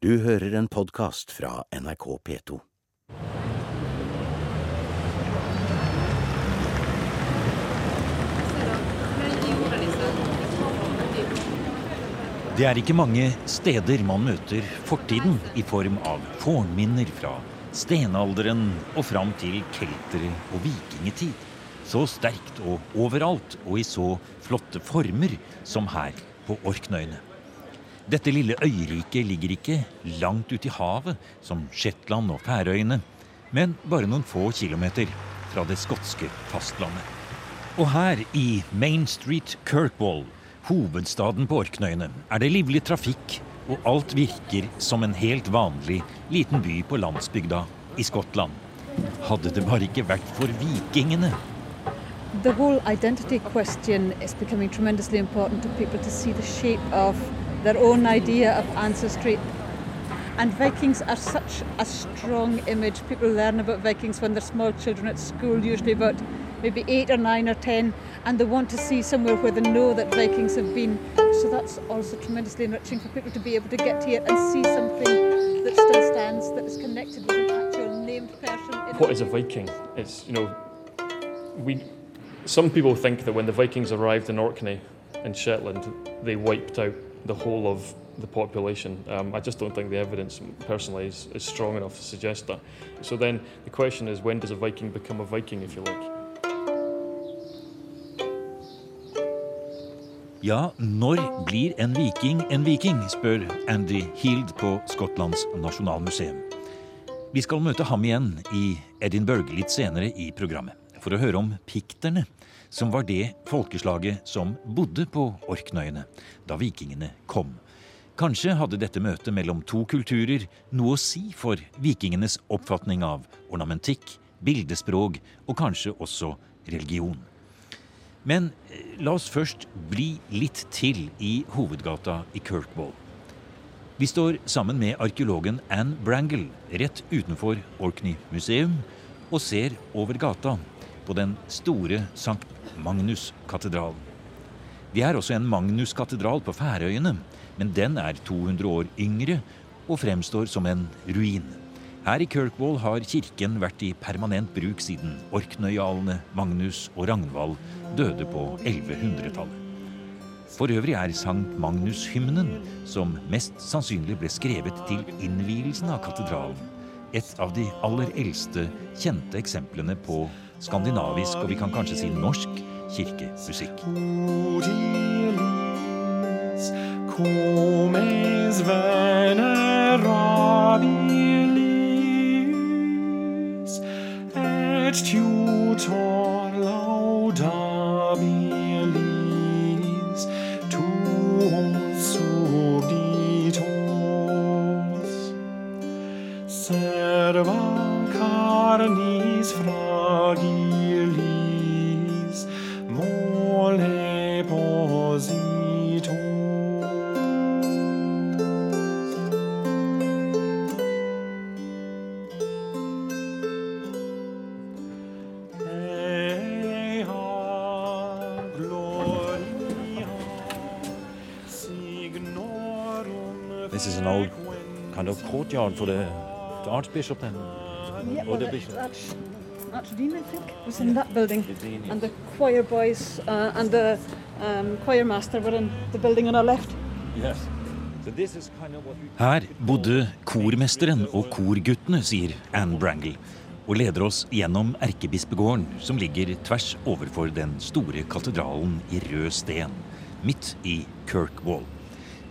Du hører en podkast fra NRK P2. Det er ikke mange steder man møter fortiden i form av fornminner fra stenalderen og fram til keltere- og vikingetid. Så sterkt og overalt og i så flotte former som her på Orknøyene. Dette lille øyriket ligger ikke langt ute i havet som Shetland og Færøyene, men bare noen få kilometer fra det skotske fastlandet. Og her i Main Street Kirkwall, hovedstaden på Orknøyene, er det livlig trafikk, og alt virker som en helt vanlig liten by på landsbygda i Skottland. Hadde det bare ikke vært for vikingene. The whole identity question is becoming tremendously important to people to see the shape of their own idea of ancestry. And Vikings are such a strong image. People learn about Vikings when they're small children at school, usually about maybe eight or nine or ten, and they want to see somewhere where they know that Vikings have been. So that's also tremendously enriching for people to be able to get here and see something that still stands, that is connected with an actual named person. in What is a Viking? It's, you know, we. Some people think that when the Vikings arrived in Orkney in Shetland, they wiped out the whole of the population. Um, I just don't think the evidence, personally, is, is strong enough to suggest that. So then the question is when does a Viking become a Viking, if you like? Ja, når blir en viking en viking, spør Andy Hild på Skottlands nasjonalmuseum. Vi skal møte ham igjen i Edinburgh litt senere i programmet, for å høre om pikterne, som var det folkeslaget som bodde på Orknøyene da vikingene kom. Kanskje hadde dette møtet mellom to kulturer noe å si for vikingenes oppfatning av ornamentikk, bildespråk og kanskje også religion. Men eh, la oss først bli litt til i hovedgata i Kirkwall. Vi står sammen med arkeologen Anne Brangle rett utenfor Orkney museum og ser over gata på den store Sankt Magnus-katedralen. Det er også en Magnus-katedral på Færøyene, men den er 200 år yngre og fremstår som en ruin. Her i Kirkwall har kirken vært i permanent bruk siden orknøyalene Magnus og Ragnvald døde på 1100-tallet. For øvrig er Sankt Magnus-hymnen, som mest sannsynlig ble skrevet til innvielsen av katedralen, et av de aller eldste kjente eksemplene på skandinavisk, og vi kan kanskje si norsk, kirkemusikk. Serva carnis fragilis mole positos Ea gloria signorum This is an old kind of courtyard for the, the archbishop then. Yeah, Or the bishop. Archdean, I think, was in that building. The dean, yes. And the choir boys uh, and the um, choir master were in the building on our left. Yes. So this is kind of what we... Her bodde kormesteren og korguttene, sier Anne Brangle, og leder oss gjennom erkebispegården, som ligger tvers overfor den store katedralen i rød sten, midt i Kirkwall.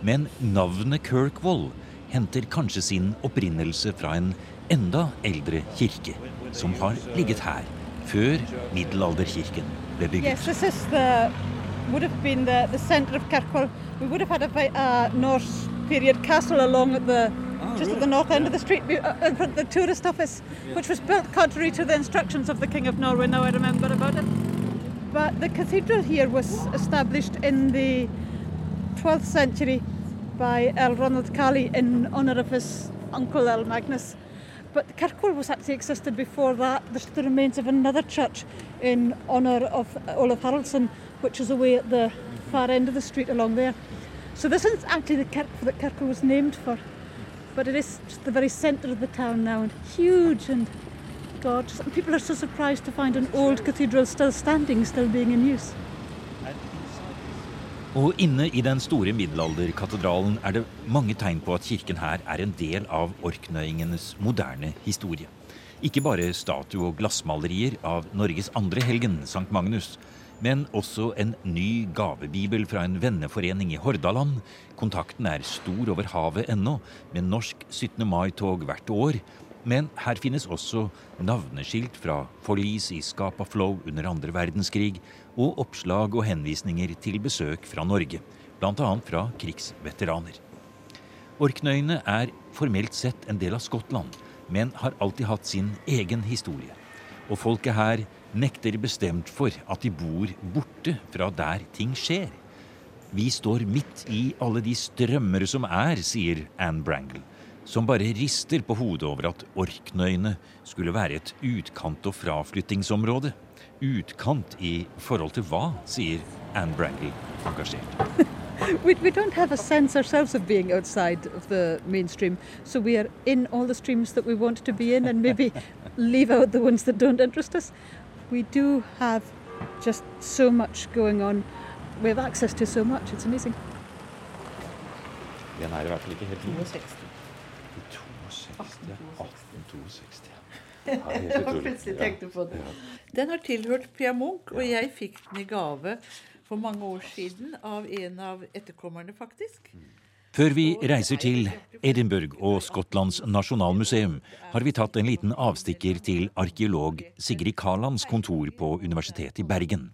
Men navnet Kirkwall henter kanskje sin opprinnelse fra en enda eldre kirke, som har ligget her før middelalderkirken ble bygget. Yes, this is the would have been the, the centre of Kirkwall. We would have had a uh, Norse period castle along at the just at the north end of the street uh, in front of the tourist office, which was built contrary to the instructions of the King of Norway. Now I remember about it. But the cathedral here was established in the 12th century by Earl Ronald Kali in honour of his uncle Earl Magnus. But the Kirkwall was actually existed before that. There's the remains of another church in honour of Olaf Haraldsson, which is away at the far end of the street along there. So this is actually the kirk that Kirkwall was named for. But it is just the very centre of the town now and huge and God, some people are so surprised to find an old cathedral still standing, still being in use. Og inne i den store middelalderkatedralen er det mange tegn på at kirken her er en del av orknøyingenes moderne historie. Ikke bare statue- og glassmalerier av Norges andre helgen, Sankt Magnus, men også en ny gavebibel fra en venneforening i Hordaland. Kontakten er stor over havet ennå, med norsk 17. mai-tog hvert år. Men her finnes også navneskilt fra forlis i Scapa Flow under andre verdenskrig, og oppslag og henvisninger til besøk fra Norge, bl.a. fra krigsveteraner. Orknøyene er formelt sett en del av Skottland, men har alltid hatt sin egen historie. Og folket her nekter bestemt for at de bor borte fra der ting skjer. Vi står midt i alle de strømmer som er, sier Anne Brangle, som bare rister på hodet over at Orknøyene skulle være et utkant- og fraflyttingsområde. Utkant i forhold til hva, sier Anne Brangle engasjert. We, we don't have a sense ourselves of being outside of the mainstream, so we are in all the streams that we want to be in and maybe leave out the ones that don't interest us. We do have just so much going on. We have access to so much, it's amazing. Den er i hvert fall ikke helt 62. 62. 1862. Jeg har plutselig tenkt på det. Den har tilhørt Pia Munch, og jeg fikk den i gave for mange år siden av en av etterkommerne, faktisk. Før vi reiser til Edinburgh og Skottlands nasjonalmuseum, har vi tatt en liten avstikker til arkeolog Sigrid Karlands kontor på Universitetet i Bergen.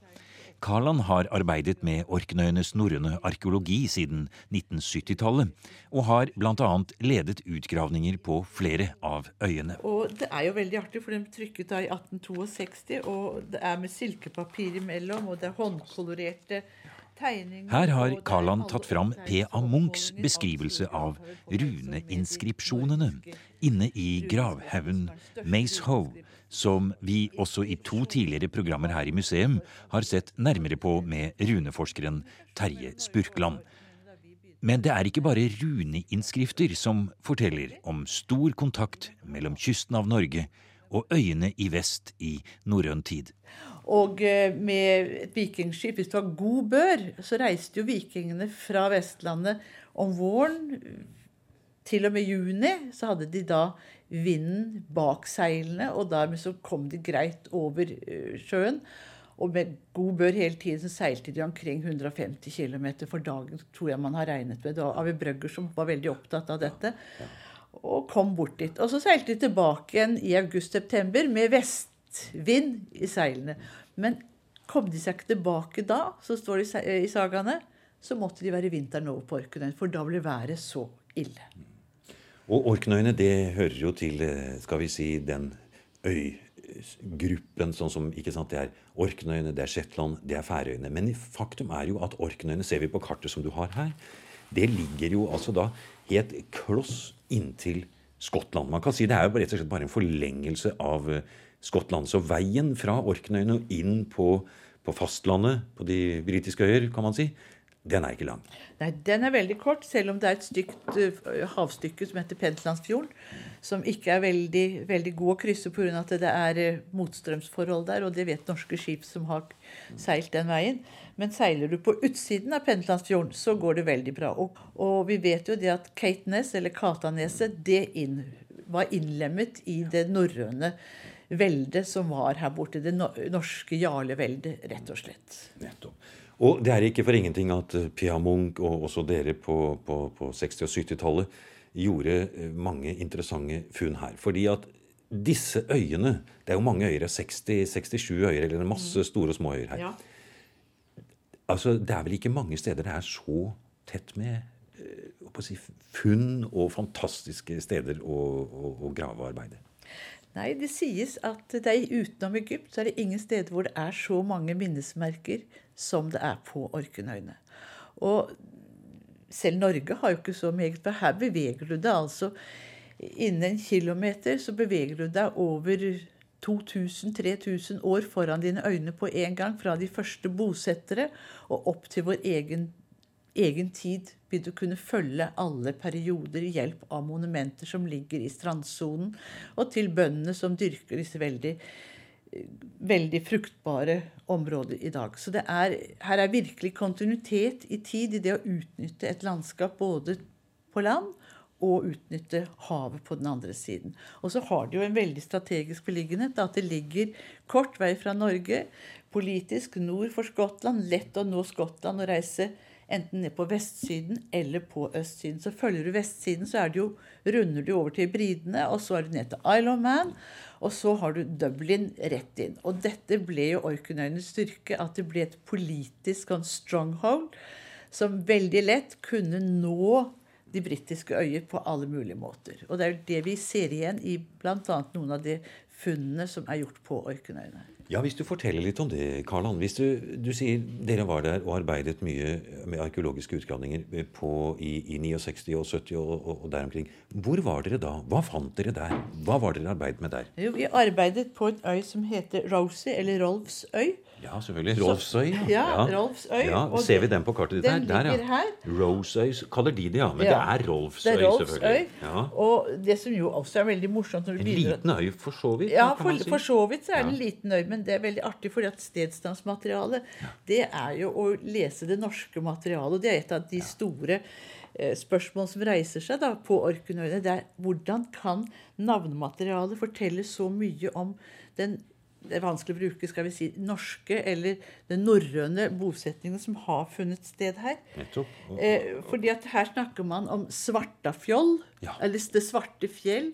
Karland har arbeidet med Orknøyenes norrøne arkeologi siden 1970-tallet, og har bl.a. ledet utgravninger på flere av øyene. Og det er jo veldig artig, for de trykket da i 1862, og det er med silkepapir imellom, og det er håndkolorerte. Her har Karland tatt fram P.A. Munchs beskrivelse av runeinskripsjonene inne i gravhaugen Mace er som vi også i to tidligere programmer her i museum har sett nærmere på med runeforskeren Terje Spurkland. Men det er ikke bare runeinnskrifter som forteller om stor kontakt mellom kysten av Norge og øyene i vest i norrøn tid. Og eh, med et vikingskip, hvis det var god bør, så reiste jo vikingene fra Vestlandet om våren. Til og med juni så hadde de da vinden bak seilene, og dermed så kom de greit over eh, sjøen. Og med god bør hele tiden så seilte de omkring 150 km for dagen, tror jeg man har regnet med. Det var Avi Brøgger som var veldig opptatt av dette. Og kom bort dit. Og så seilte de tilbake igjen i august-september med vestvind i seilene. Men kom de seg ikke tilbake da, så står det i sa- sagaene, så måtte de være vinteren over på Orknøyen, for da ble været så ille. Og Orknøyene det hører jo til eh, skal vi si, den øygruppen sånn som ikke sant, Det er Orknøyene, det er Shetland, det er Færøyene. Men faktum er jo at Orknøyene, ser vi på kartet som du har her, det ligger jo altså da helt kloss inntil Skottland. Man kan si det er jo rett og slett bare en forlengelse av eh, Skottland. Så veien fra Orknøyene og inn på, på fastlandet, på de britiske øyer, kan man si, den er ikke lang. Nei, den er veldig kort, selv om det er et stygt eh, havstykke som heter Penslandsfjorden, som ikke er veldig, veldig god å krysse pga. at det er eh, motstrømsforhold der, og det vet norske skip som har seilt den veien. Men seiler du på utsiden av Penslandsfjorden, så går det veldig bra. Og, og vi vet jo det at Caitnes, eller Kataneset, det inn, var innlemmet i det norrøne veldet som var her borte. Det norske jarleveldet, rett og slett. Nettopp. Og det er ikke for ingenting at eh, Pia Munch og også dere på, på, på 60- og 70-tallet gjorde eh, mange interessante funn her. Fordi at disse øyene Det er jo mange øyer, 60, 67 øyer, eller masse store og små øyer her. Ja. Altså, Det er vel ikke mange steder det er så tett med eh, si, funn og fantastiske steder å, å, å grave og arbeide. Nei, det sies at det er utenom Egypt så er det ingen steder hvor det er så mange minnesmerker som det er på Orknøyene. Og selv Norge har jo ikke så meget, for her beveger du deg altså Innen en kilometer så beveger du deg over 2000-3000 år foran dine øyne på en gang, fra de første bosettere og opp til vår egen egen tid vil du kunne følge alle perioder i hjelp av monumenter som ligger i strandsonen, og til bøndene som dyrker disse veldig, veldig fruktbare områder i dag. Så er, her er virkelig kontinuitet i tid i det å utnytte et landskap både på land og utnytte havet på den andre siden. Og så har det jo en veldig strategisk beliggenhet. At det ligger kort vei fra Norge, politisk nord for Skottland. Lett å nå Skottland og reise enten ned på vestsiden eller på østsiden. Så følger du vestsiden, så jo, runder du over til Bridene, og så er du ned til Isle of Man. Og så har du Dublin rett inn. Og dette ble jo Orknøyenes styrke, at det ble et politisk sånn stronghold som veldig lett kunne nå de britiske øyer på alle mulige måter. Og det er jo det vi ser igjen i bl.a. noen av de funnene som er gjort på Orknøyene. Ja, Hvis du forteller litt om det, Karl-Han. Hvis du, du, sier dere var der og arbeidet mye med arkeologiske utgravninger på, i, i 69 og 70 og, og, og, der omkring. Hvor var dere da? Hva fant dere der? Hva var dere arbeidet med der? Jo, Vi arbeidet på en øy som heter Rosie, eller Rolfs øy. Ja, selvfølgelig. Rolfsøy. Ja, ja, Rolfsøy. Ja, Ser vi den på kartet ditt her? Der, ja. her. Rolfsøy kaller de det, ja. Men Ja. det er Rolfsøy, Det er Rolfsøy. selvfølgelig. Ja. Og det som jo også er veldig morsomt når du En liten øy, for så vidt. Ja, kan for, man si. for så vidt så er det en liten øy, men det er veldig artig fordi at stedsnavnsmaterialet, det er jo å lese det norske materialet. Og det er et av de store eh, spørsmål som reiser seg da på Orknøyene. Det er hvordan kan navnematerialet fortelle så mye om den det er vanskelig å bruke skal vi si, norske eller den norrøne bosetningen som har funnet sted her. Nettopp. Og- Eh, fordi at her snakker man om Svartafjoll, Ja. eller Det svarte fjell.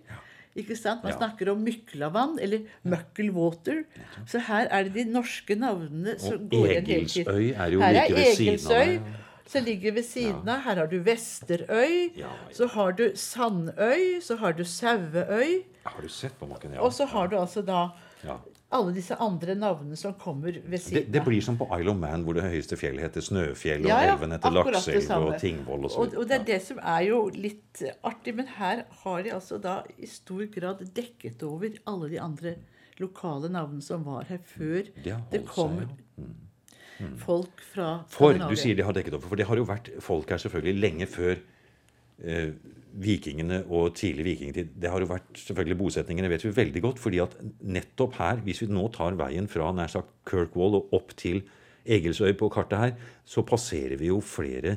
Ikke sant? Man Ja. snakker om Myklavann eller Møkkelwater. Så her er det de norske navnene som går igjen hele tiden. Egilsøy er jo her like ved siden av deg. som ligger ved siden av. Her har du Vesterøy. Ja, ja. Så har du Sandøy. Så har du Saueøy. Har du sett på maken? Ja. Og så har du altså da ja. Alle disse andre navnene som kommer ved siden av. det det, blir som på Isle of Man, hvor det høyeste fjellet heter Snøfjell, og Ja, ja, elven heter Lakselv og Tingvoll og så Og, videre. og det er det som er jo litt artig. Men her har de altså da i stor grad dekket over alle de andre lokale navnene som var her før Det det kom seg, ja. folk fra For du sier de har dekket over, for det har jo vært folk her selvfølgelig lenge før vikingene og tidlig vikingtid. Det har jo vært selvfølgelig bosetningene, vet vi veldig godt. fordi at nettopp her, hvis vi nå tar veien fra nær sagt Kirkwall og opp til Egilsøy på kartet her, så passerer vi jo flere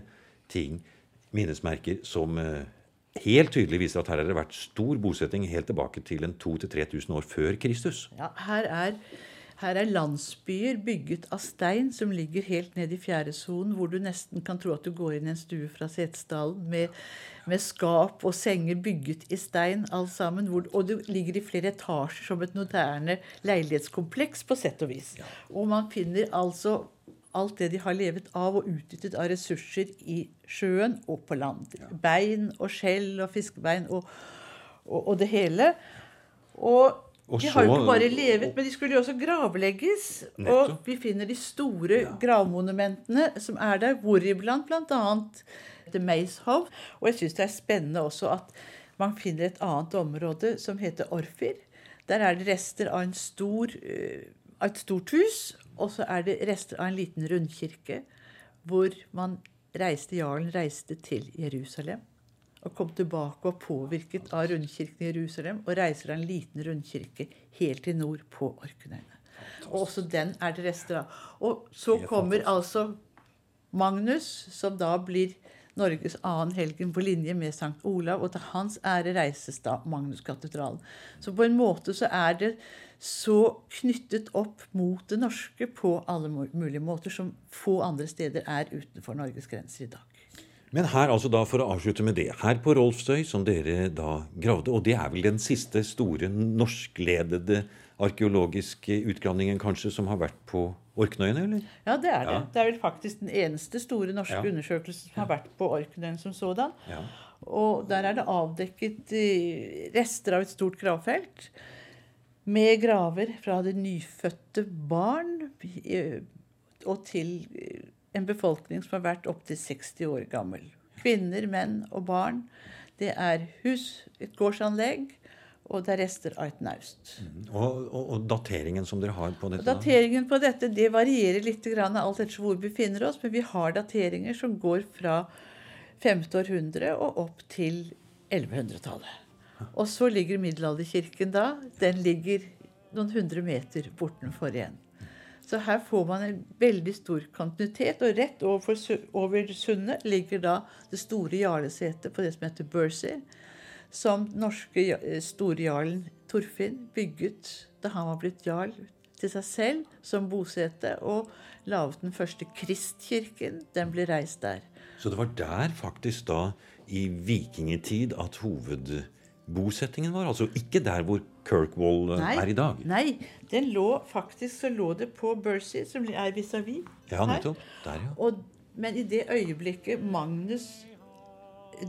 ting, minnesmerker, som eh, helt tydelig viser at her har det vært stor bosetting helt tilbake til en 2000-3000 år før Kristus. Ja, her er, her er landsbyer bygget av stein som ligger helt ned i fjæresonen, hvor du nesten kan tro at du går inn i en stue fra Setesdalen med, med skap og senger bygget i stein, alt sammen. Hvor, og det ligger i flere etasjer som et moderne leilighetskompleks, på sett og vis. Og man finner altså alt det de har levet av og utnyttet av ressurser i sjøen og på land. Bein og skjell og fiskebein og, og, og det hele. Og, Og de har jo ikke bare levet, men de skulle jo også gravlegges. Og vi finner de store gravmonumentene som er der, hvoriblant bl.a. The Mayshow. Og jeg syns det er spennende også at man finner et annet område som heter Orfir. Der er det rester av, en stor, eh, av et stort hus, og så er det rester av en liten rundkirke hvor man reiste, jarlen reiste til Jerusalem. Og kom tilbake og påvirket av rundkirken i Jerusalem. Og reiser av en liten rundkirke helt til nord på Orknøyene. Og også den er det rester av. Og så kommer altså Magnus, som da blir Norges annen helgen på linje med Sankt Olav, og til hans ære reises da Magnuskatedralen. Så på en måte så er det så knyttet opp mot det norske på alle mulige måter som få andre steder er utenfor Norges grenser i dag. Men her, altså da, for å avslutte med det. Her på Rolfsøy, som dere da gravde, og det er vel den siste store norskledede arkeologiske utgravningen kanskje som har vært på Orknøyene, eller? Ja, det er det. Ja. Det er vel faktisk den eneste store norske Ja. undersøkelsen som har vært på Orknøyen som sådan. Ja. Og der er det avdekket eh, rester av et stort gravfelt med graver fra det nyfødte barn eh, og til eh, en befolkning som har vært opptil 60 år gammel. Kvinner, menn og barn. Det er hus, et gårdsanlegg Og det er rester av et naust. Og, og, og dateringen som dere har på dette? Og Dateringen på dette det varierer litt grann alt etter hvor vi befinner oss, men vi har dateringer som går fra 5. århundre og opp til 1100-tallet. Og så ligger middelalderkirken da. Den ligger noen hundre meter bortenfor igjen. Så her får man en veldig stor kontinuitet. Og rett over, over sundet ligger da det store jarlesetet på det som heter Bursey. Som norske store eh, storjarlen Torfinn bygget da han var blitt jarl til seg selv som bosete. Og laget den første Kristkirken. Den ble reist der. Så det var der faktisk da i vikingtid at hovedbosettingen var? Altså ikke der hvor Kirkwall nei, er i dag? Nei, den lå faktisk så lå det på Bercy, som er vis-à-vis Ja, her. nettopp. Der, ja. Og, men i det øyeblikket Magnus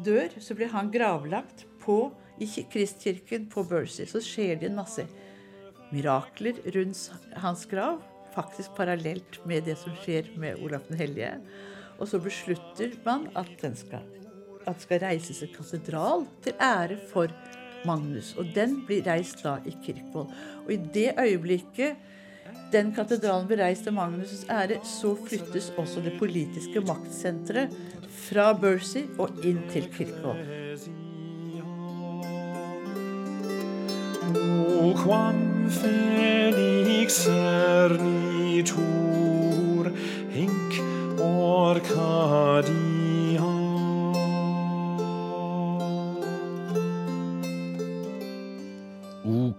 dør, så blir han gravlagt på, i Kristkirken på Bercy. Så skjer det en masse mirakler rundt hans grav. Faktisk parallelt med det som skjer med Olav den hellige. Og så beslutter man at, den skal, at det skal reises en katedral til ære for Magnus. Og den blir reist da i Kirkvoll. Og i det øyeblikket den katedralen blir reist til Magnus' ære, så flyttes også det politiske maktsenteret fra Bercy og inn til Kirkvoll. O quam felix ernitur, hinc Orcadia.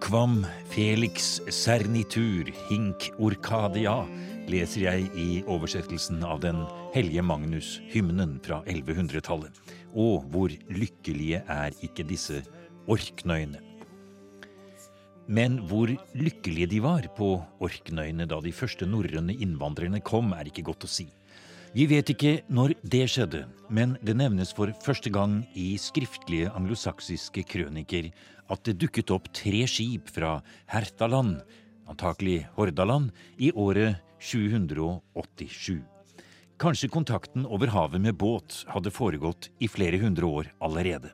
Quam felix Sernitur hinc orcadia, leser jeg i oversettelsen av den hellige Magnus-hymnen fra 1100-tallet. Og hvor lykkelige er ikke disse orknøyene. Men hvor lykkelige de var på Orknøyene da de første norrøne innvandrerne kom, er ikke godt å si. Vi vet ikke når det skjedde, men det nevnes for første gang i skriftlige anglosaksiske krøniker at det dukket opp tre skip fra Hertaland, antakelig Hordaland, i året 787. Kanskje kontakten over havet med båt hadde foregått i flere hundre år allerede.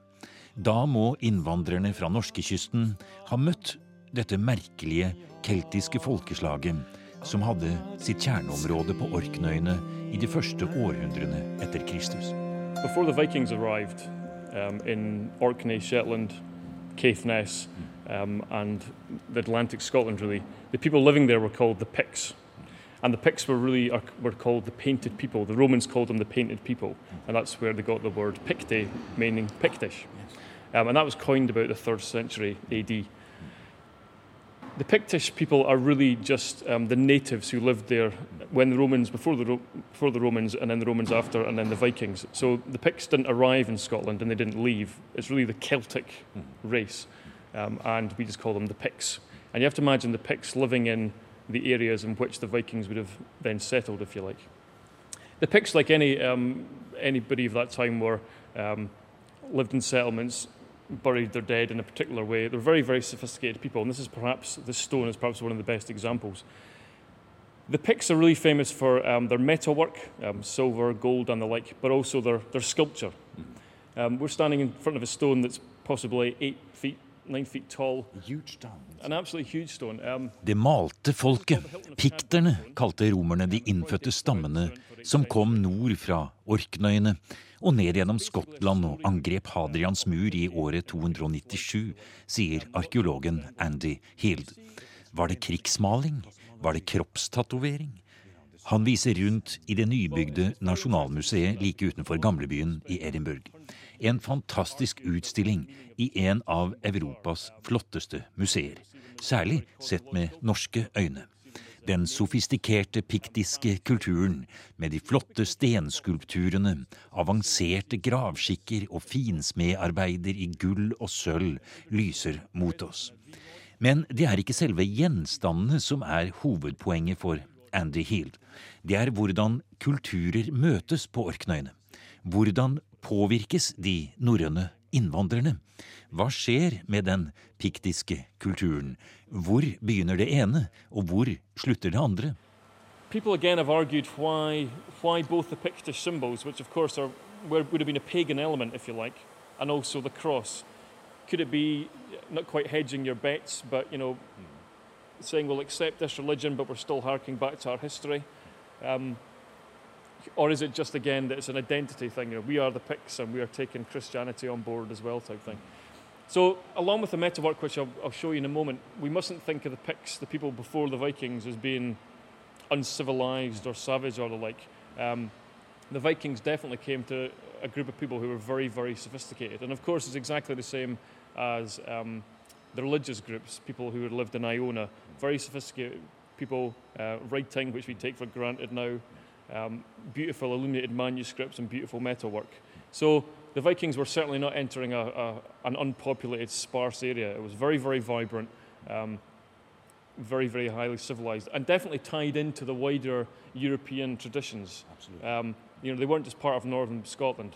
Da må innvandrerne fra norskekysten ha møtt dette merkelige keltiske folkeslaget som hadde sitt kjerneområde på Orknøyene i de første århundrene etter Kristus. Before the Vikings arrived um, in Shetland, Caithness, um, and the Atlantic Scotland, really, the people living there were called the Picts. And the Picts were really are, were called the painted people. The Romans called them the painted people, and that's where they got the word Picte, meaning Pictish. Um, and that was coined about the third century AD. The Pictish people are really just um, the natives who lived there when the Romans, before the, Ro- before the Romans, and then the Romans after, and then the Vikings. So the Picts didn't arrive in Scotland and they didn't leave. It's really the Celtic race, um, and we just call them the Picts. And you have to imagine the Picts living in the areas in which the Vikings would have then settled, if you like. The Picts, like any um, anybody of that time, were um, lived in settlements, buried their dead in a particular way. They're very, very sophisticated people, and this is perhaps this stone is perhaps one of the best examples. The Picts are really famous for um, their metalwork, um, silver, gold, and the like, but also their, their sculpture. Um, we're standing in front of a stone that's possibly eight feet, nine feet tall, Huge stone. an absolutely huge stone. Um, Det malte folket, pikterne, kalte romerne de innfødte stammene som kom nord fra Orknøyene og ned gjennom Skottland og angrep Hadrians mur i året 297, sier arkeologen Andy Hild. Var det krigsmaling? Var det kroppstatovering? Han viser rundt i det nybygde Nasjonalmuseet like utenfor gamlebyen i Edinburgh. En fantastisk utstilling i en av Europas flotteste museer. Særlig sett med norske øyne. Den sofistikerte piktiske kulturen med de flotte stenskulpturene, avanserte gravskikker og finsmedarbeider i gull og sølv lyser mot oss. Men det er ikke selve gjenstandene som er hovedpoenget for Andy Heald. Det er hvordan kulturer møtes på Orknøyene. Hvordan påvirkes de norrøne innvandrerne? Hva skjer med den piktiske kulturen? Hvor begynner det ene, og hvor slutter det andre? people again have argued why, why both the Pictish symbols, which of course are, would element, if you like, and also the cross, could it be not quite hedging your bets, but you know, saying we'll accept? Um, or is it just again that it's an identity thing? You know, we are the Picts and we are taking Christianity on board as well, type thing. So, along with the meta work, which I'll, I'll show you in a moment, we mustn't think of the Picts, the people before the Vikings, as being uncivilized or savage or the like. Um, the Vikings definitely came to a group of people who were very, very sophisticated. And of course, it's exactly the same as um, the religious groups, people who had lived in Iona, very sophisticated people, uh, writing, which we take for granted now, um, beautiful illuminated manuscripts and beautiful metalwork. So the Vikings were certainly not entering a, a, an unpopulated, sparse area. It was very, very vibrant, um, very, very highly civilized, and definitely tied into the wider European traditions. Absolutely. Um, you know, they weren't just part of northern Scotland.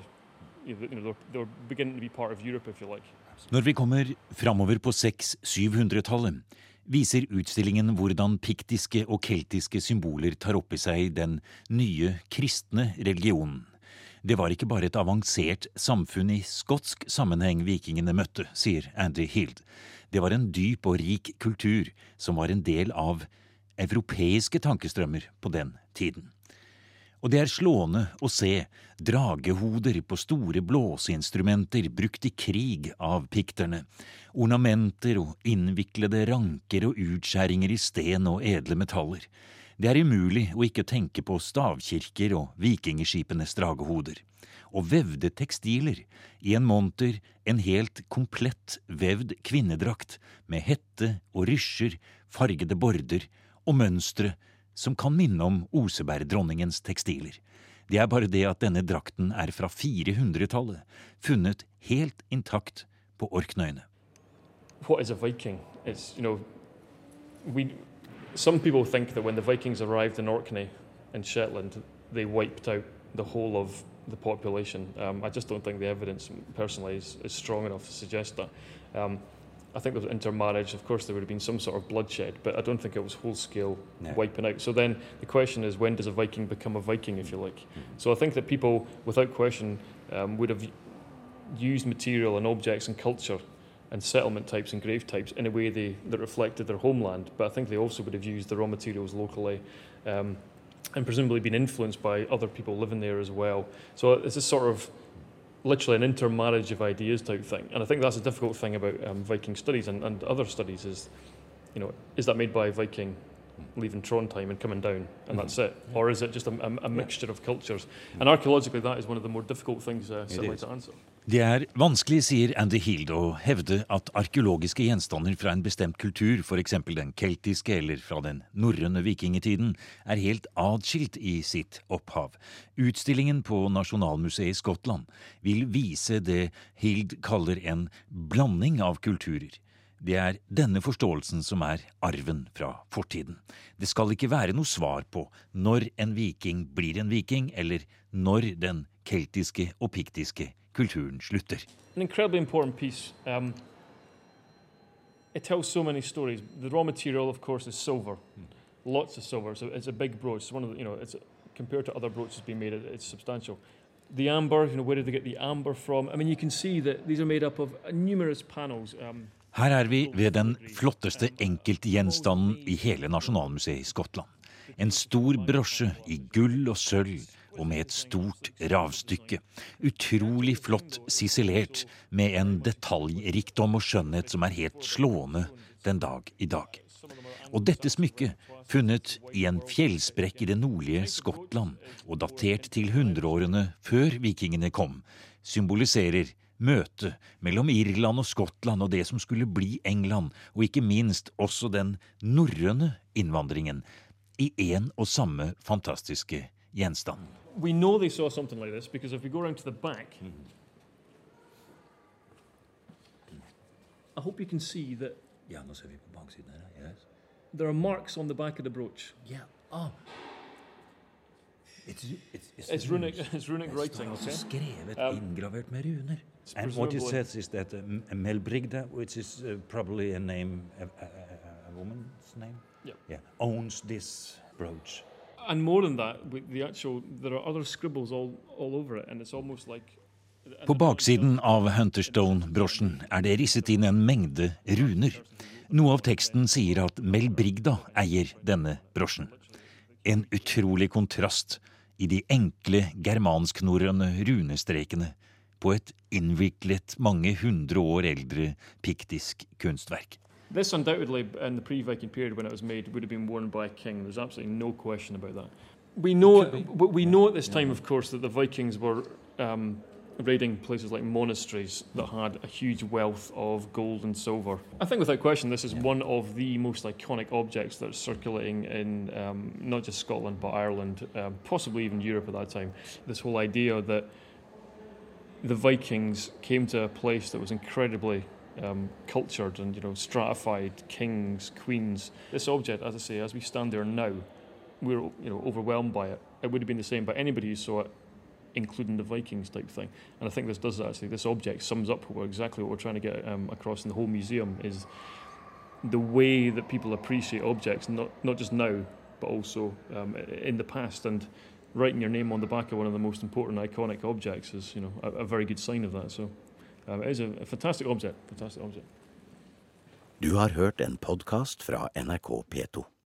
You know, they were, they were beginning to be part of Europe, if you like. Når vi kommer framover på 600-700-tallet, viser utstillingen hvordan piktiske og keltiske symboler tar opp i seg den nye kristne religionen. Det var ikke bare et avansert samfunn i skotsk sammenheng vikingene møtte, sier Andy Hild. Det var en dyp og rik kultur som var en del av europeiske tankestrømmer på den tiden. Og det er slående å se dragehoder på store blåseinstrumenter brukt i krig av pikterne, ornamenter og innviklede ranker og utskjæringer i sten og edle metaller. Det er umulig å ikke tenke på stavkirker og vikingskipenes dragehoder. Og vevde tekstiler, i en monter en helt komplett vevd kvinnedrakt med hette og rysjer, fargede border og mønstre som kan minne om Osebergdronningens tekstiler. Det er bare det at denne drakten er fra 400-tallet, funnet helt intakt på Orknøyene. what is a Viking? It's you know, we some people think that when the Vikings arrived in Orkney and Shetland, they wiped out the whole of the population. Um, I just don't think the evidence, personally, is, is strong enough to suggest that. Um, I think there was intermarriage. Of course, there would have been some sort of bloodshed, but I don't think it was whole scale No. wiping out. So then the question is, when does a Viking become a Viking, if you like? So I think that people, without question, um, would have used material and objects and culture and settlement types and grave types in a way they, that reflected their homeland. But I think they also would have used the raw materials locally um, and presumably been influenced by other people living there as well. So it's a sort of literally an intermarriage of ideas type thing. And I think that's a difficult thing about um, Viking studies and, and other studies is, you know, is that made by Viking leaving Trondheim and coming down and that's it? Or is it just a, a, a mixture of cultures? And archaeologically, that is one of the more difficult things uh, certainly to answer. Det er vanskelig, sier Andy Hild, å hevde at arkeologiske gjenstander fra en bestemt kultur, eksempel den keltiske eller fra den norrøne vikingtiden, er helt adskilt i sitt opphav. Utstillingen på Nasjonalmuseet i Skottland vil vise det Hild kaller en blanding av kulturer. Det er denne forståelsen som er arven fra fortiden. Det skal ikke være noe svar på når en viking blir en viking, eller når den keltiske og piktiske kulturen slutter. Um, it tells so many stories. The raw material, of course, is silver, lots of silver. So it's a big brooch. It's one of the, you know, it's compared to other brooches being made, it- it's substantial. The amber, you know, where did they get the amber from? I mean, you can see that these are made up of numerous panels. Um, Her er vi ved den flotteste enkeltgjenstanden i hele Nasjonalmuseet i Skottland. En stor brosje i gull og sølv og med et stort ravstykke. Utrolig flott sisilert, med en detaljrikdom og skjønnhet som er helt slående den dag i dag. Og dette smykket, funnet i en fjellsprekk i det nordlige Skottland og datert til hundreårene før vikingene kom, symboliserer møtet mellom Irland og Skottland og det som skulle bli England, og ikke minst også den norrøne innvandringen, i én og samme fantastiske gjenstand. We know they saw something like this because if we go around to the back, I hope you can see that Ja, nå ser vi på baksiden her. Yes. there are marks on the back of the brooch. Yeah. Ah. It's, it's, It's runic, it's runic Det writing. Okay? skrevet, Um, inngravert med runer. And what it says is that um, Melbrigda, which is uh, probably a name, a, a, a, a woman's name, Yeah. yeah, owns this brooch. And more than that, the actual, there are other scribbles all, all over it, and it's almost like På baksiden av Hunterstone-brosjen er det risset inn en mengde runer. Noe av teksten sier at Mel Brigda eier denne brosjen. En utrolig kontrast i de enkle germansknorrende runestrekene på et innviklet, mange hundre år eldre piktisk kunstverk. This undoubtedly, in the pre-Viking period when it was made, would have been worn by a king. There's absolutely no question about that. We know, we know at this time, of course, that the Vikings were um, raiding places like monasteries that had a huge wealth of gold and silver. I think, without question, this is one of the most iconic objects that's circulating in um, not just Scotland but Ireland, um, possibly even Europe at that time. This whole idea that the Vikings came to a place that was incredibly um, cultured and you know stratified kings, queens. This object, as I say, as we stand there now, we're you know overwhelmed by it. It would have been the same by anybody who saw it, including the Vikings type thing. And I think this does actually. This object sums up exactly what we're trying to get um, across in the whole museum is the way that people appreciate objects, not not just now, but also um, in the past and. Writing your name on the back of one of the most important iconic objects is, you know, a, a very good sign of that. So, um, er en fantastisk omsett. fantastic object. Du har hørt en podkast fra NRK P2.